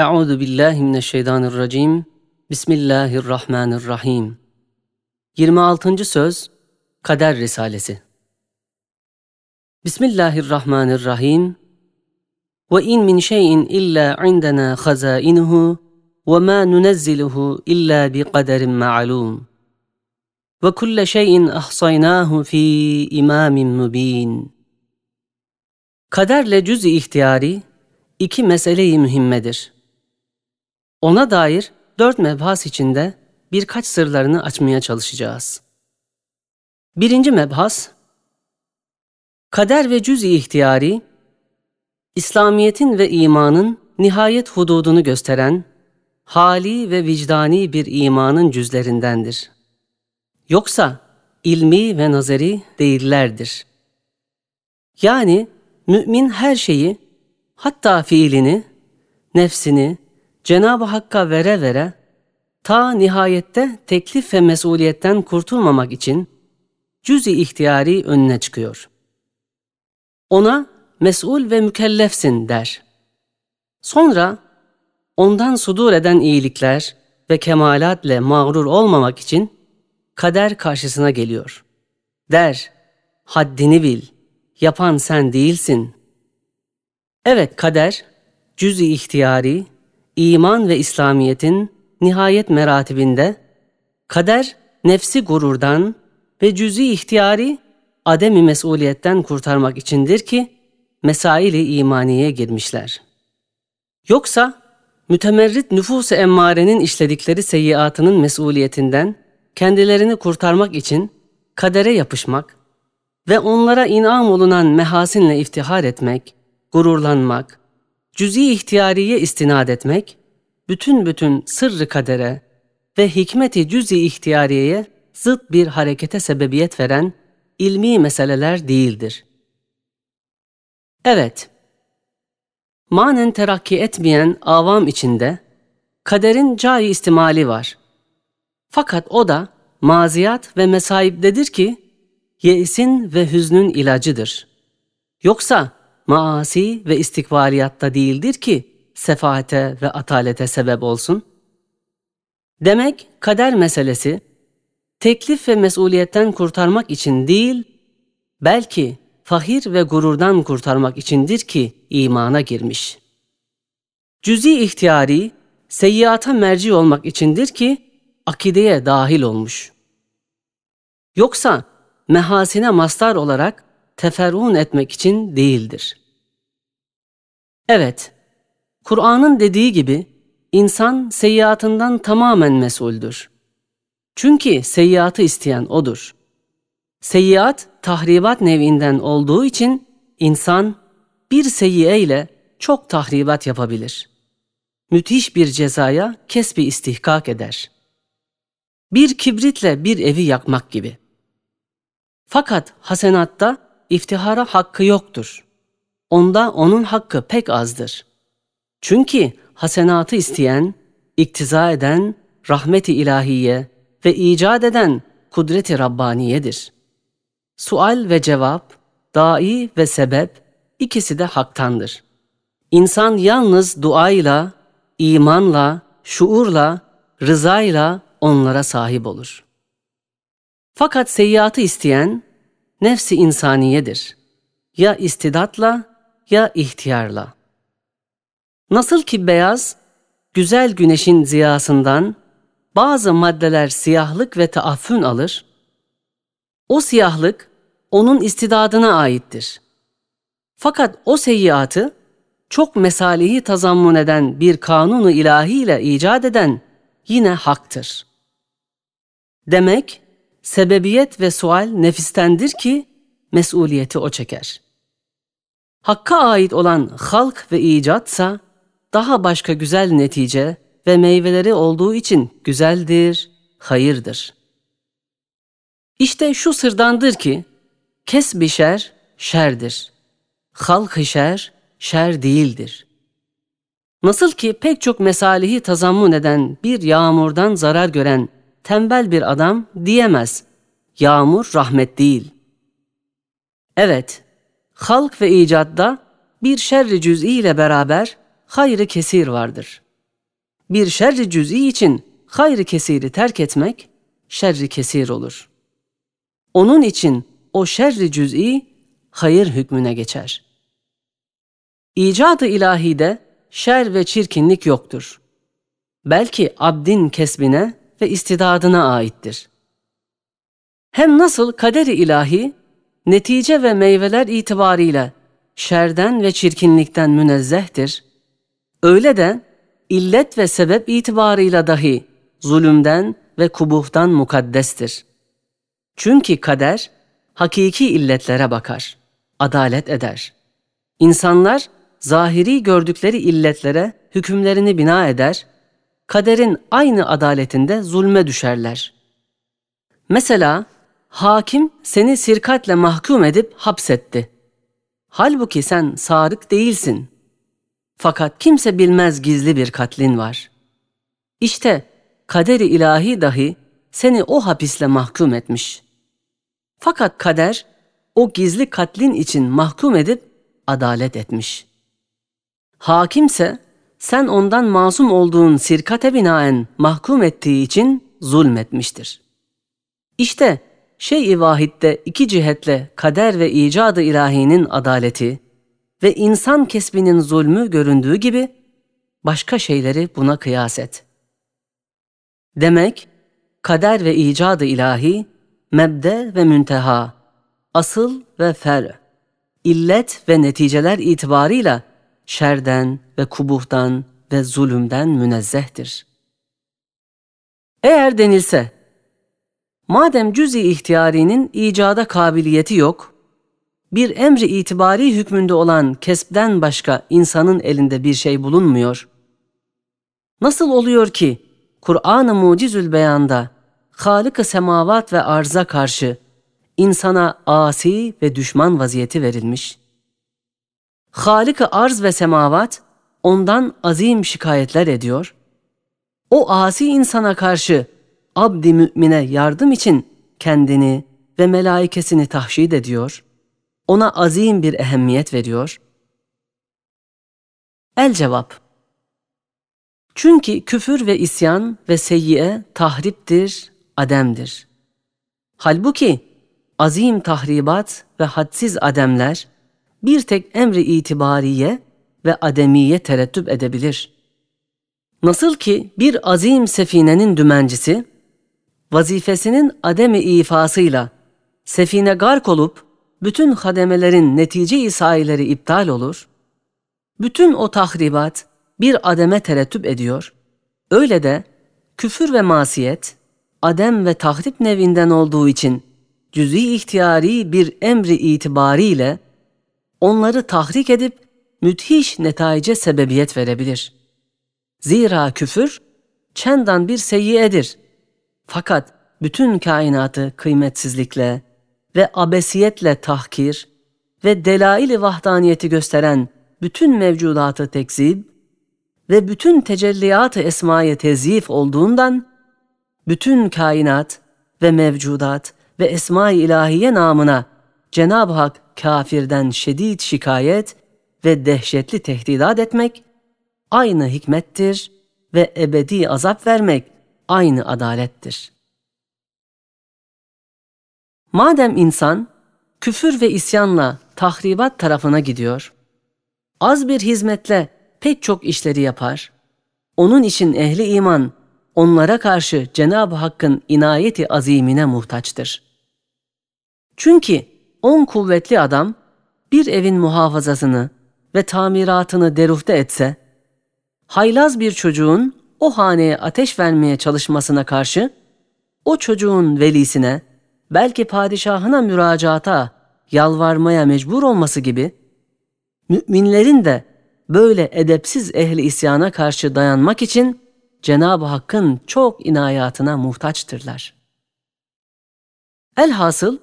Euzu billahi mineşşeytanirracim. Bismillahirrahmanirrahim. 26. söz Kader Risalesi. Bismillahirrahmanirrahim. Ve in min şeyin illa indena hazainuhu ve ma nunezziluhu illa bi kaderin ma'lum. Ve kulle şeyin ahsaynahu fi imamin mubin. Kaderle cüz-i ihtiyari iki meseleyi mühimmedir. Ona dair dört mebhas içinde birkaç sırlarını açmaya çalışacağız. Birinci mebhas, kader ve cüz-i ihtiyari, İslamiyet'in ve imanın nihayet hududunu gösteren, hali ve vicdani bir imanın cüzlerindendir. Yoksa ilmi ve nazeri değillerdir. Yani mümin her şeyi, hatta fiilini, nefsini, Cenab-ı Hakk'a vere vere, ta nihayette teklif ve mesuliyetten kurtulmamak için cüz-i ihtiyari önüne çıkıyor. Ona mesul ve mükellefsin der. Sonra ondan sudur eden iyilikler ve kemalatle mağrur olmamak için kader karşısına geliyor. Der, haddini bil, yapan sen değilsin. Evet kader, cüz-i ihtiyari, iman ve İslamiyet'in nihayet meratibinde, kader nefsi gururdan ve cüz-i ihtiyari ademi mesuliyetten kurtarmak içindir ki, mesaili imaniye girmişler. Yoksa mütemerrit nüfus-u emmarenin işledikleri seyyiatının mesuliyetinden kendilerini kurtarmak için kadere yapışmak ve onlara inam olunan mehasinle iftihar etmek, gururlanmak, cüz'i ihtiyariye istinad etmek, bütün bütün sırrı kadere ve hikmeti cüz'i ihtiyariyeye zıt bir harekete sebebiyet veren ilmi meseleler değildir. Evet, manen terakki etmeyen avam içinde kaderin cai istimali var. Fakat o da maziyat ve mesaibdedir ki, yeisin ve hüznün ilacıdır. Yoksa maasi ve istikbaliyatta değildir ki sefaate ve atalete sebep olsun. Demek kader meselesi teklif ve mesuliyetten kurtarmak için değil, belki fahir ve gururdan kurtarmak içindir ki imana girmiş. Cüzi ihtiyari, seyyata merci olmak içindir ki akideye dahil olmuş. Yoksa mehasine mastar olarak teferrun etmek için değildir. Evet, Kur'an'ın dediği gibi insan seyyiatından tamamen mesuldür. Çünkü seyyiatı isteyen odur. Seyyiat tahribat nevinden olduğu için insan bir seyyiye ile çok tahribat yapabilir. Müthiş bir cezaya kesbi istihkak eder. Bir kibritle bir evi yakmak gibi. Fakat hasenatta iftihara hakkı yoktur. Onda onun hakkı pek azdır. Çünkü hasenatı isteyen, iktiza eden rahmeti ilahiye ve icat eden kudreti Rabbaniyedir. Sual ve cevap, dai ve sebep ikisi de haktandır. İnsan yalnız duayla, imanla, şuurla, rızayla onlara sahip olur. Fakat seyyiatı isteyen nefsi insaniyedir. Ya istidatla ya ihtiyarla. Nasıl ki beyaz, güzel güneşin ziyasından bazı maddeler siyahlık ve taaffün alır, o siyahlık onun istidadına aittir. Fakat o seyyiatı çok mesalihi tazammun eden bir kanunu ilahiyle icat eden yine haktır. Demek sebebiyet ve sual nefistendir ki mesuliyeti o çeker. Hakka ait olan halk ve icatsa daha başka güzel netice ve meyveleri olduğu için güzeldir, hayırdır. İşte şu sırdandır ki, kesbi şer, şerdir. Halk-ı şer, şer değildir. Nasıl ki pek çok mesalihi tazammun eden bir yağmurdan zarar gören tembel bir adam diyemez, yağmur rahmet değil. Evet, halk ve icatta bir şerri cüz'i ile beraber hayrı kesir vardır. bir şerri cüz'i için hayrı kesiri terk etmek şerri kesir olur. Onun için o şerri cüz'i hayır hükmüne geçer. İcadı ilahide şer ve çirkinlik yoktur. Belki abdin kesbine ve istidadına aittir. Hem nasıl kaderi ilahi, netice ve meyveler itibariyle şerden ve çirkinlikten münezzehtir, öyle de illet ve sebep itibarıyla dahi zulümden ve kubuhtan mukaddestir. Çünkü kader, hakiki illetlere bakar, adalet eder. İnsanlar, zahiri gördükleri illetlere hükümlerini bina eder, kaderin aynı adaletinde zulme düşerler. Mesela, hakim seni sirkatle mahkum edip hapsetti. Halbuki sen sarık değilsin. Fakat kimse bilmez gizli bir katlin var. İşte kaderi ilahi dahi seni o hapisle mahkum etmiş. Fakat kader o gizli katlin için mahkum edip adalet etmiş. Hakimse sen ondan masum olduğun sirkate binaen mahkum ettiği için zulmetmiştir. İşte şey-i vahitte iki cihetle kader ve icadı ilahinin adaleti ve insan kesbinin zulmü göründüğü gibi başka şeyleri buna kıyas et. Demek kader ve icadı ilahi, mebde ve münteha, asıl ve fer, illet ve neticeler itibarıyla şerden ve kubuhtan ve zulümden münezzehtir. Eğer denilse, madem cüz-i ihtiyarinin icada kabiliyeti yok, bir emri itibari hükmünde olan kesbden başka insanın elinde bir şey bulunmuyor. Nasıl oluyor ki Kur'an-ı Mucizül Beyan'da Halık-ı semavat ve arza karşı insana asi ve düşman vaziyeti verilmiş? Halık-ı arz ve semavat ondan azim şikayetler ediyor. O asi insana karşı abdi mümine yardım için kendini ve melaikesini tahşid ediyor. Ona azim bir ehemmiyet veriyor. El cevap Çünkü küfür ve isyan ve seyyiye tahriptir, ademdir. Halbuki azim tahribat ve hadsiz ademler bir tek emri itibariye ve ademiye terettüp edebilir. Nasıl ki bir azim sefinenin dümencisi, vazifesinin ademi ifasıyla sefine gark olup bütün hademelerin netice isaileri iptal olur, bütün o tahribat bir ademe terettüp ediyor, öyle de küfür ve masiyet, adem ve tahrip nevinden olduğu için cüz'i ihtiyari bir emri itibariyle onları tahrik edip müthiş netayice sebebiyet verebilir. Zira küfür çendan bir seyyiyedir. Fakat bütün kainatı kıymetsizlikle ve abesiyetle tahkir ve delail-i vahdaniyeti gösteren bütün mevcudatı tekzip ve bütün tecelliyat-ı esmaya tezyif olduğundan bütün kainat ve mevcudat ve esma-i ilahiye namına Cenab-ı Hak kafirden şiddet şikayet ve dehşetli tehdidat etmek aynı hikmettir ve ebedi azap vermek aynı adalettir. Madem insan küfür ve isyanla tahribat tarafına gidiyor, az bir hizmetle pek çok işleri yapar, onun için ehli iman onlara karşı Cenab-ı Hakk'ın inayeti azimine muhtaçtır. Çünkü on kuvvetli adam bir evin muhafazasını ve tamiratını deruhte etse, haylaz bir çocuğun o haneye ateş vermeye çalışmasına karşı, o çocuğun velisine, belki padişahına müracaata, yalvarmaya mecbur olması gibi, müminlerin de böyle edepsiz ehli isyana karşı dayanmak için Cenab-ı Hakk'ın çok inayatına muhtaçtırlar. Elhasıl,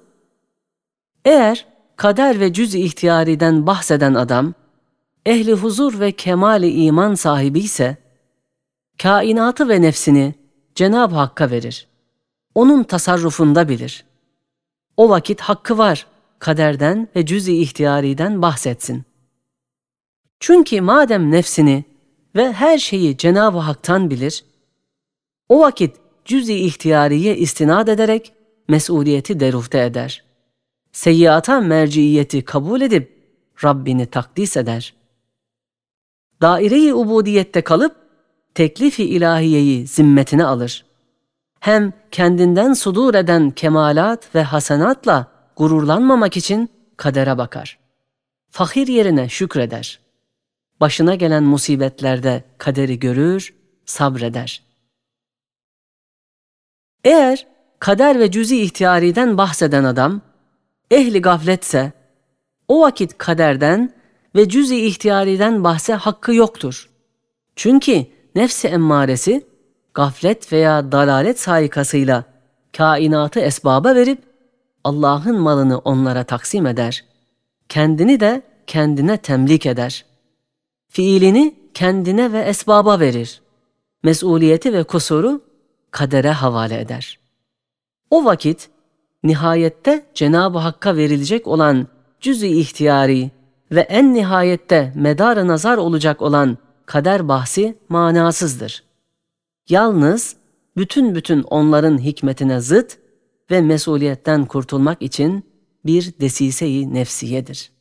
eğer kader ve cüz ihtiyariden bahseden adam, ehli huzur ve kemali iman sahibi ise, kainatı ve nefsini Cenab-ı Hakk'a verir. Onun tasarrufunda bilir. O vakit hakkı var, kaderden ve cüz-i ihtiyariden bahsetsin. Çünkü madem nefsini ve her şeyi Cenab-ı Hak'tan bilir, o vakit cüz-i ihtiyariye istinad ederek mesuliyeti derufte eder. Seyyiata merciiyeti kabul edip Rabbini takdis eder. Daire-i ubudiyette kalıp teklifi ilahiyeyi zimmetine alır. Hem kendinden sudur eden kemalat ve hasenatla gururlanmamak için kadere bakar. Fakir yerine şükreder. Başına gelen musibetlerde kaderi görür, sabreder. Eğer kader ve cüzi ihtiyariden bahseden adam, ehli gafletse, o vakit kaderden ve cüz-i ihtiyariden bahse hakkı yoktur. Çünkü nefsi emmaresi gaflet veya dalalet saikasıyla kainatı esbaba verip Allah'ın malını onlara taksim eder. Kendini de kendine temlik eder. Fiilini kendine ve esbaba verir. Mesuliyeti ve kusuru kadere havale eder. O vakit nihayette Cenab-ı Hakk'a verilecek olan cüz-i ihtiyari ve en nihayette medar nazar olacak olan kader bahsi manasızdır. Yalnız bütün bütün onların hikmetine zıt ve mesuliyetten kurtulmak için bir desise-i nefsiyedir.''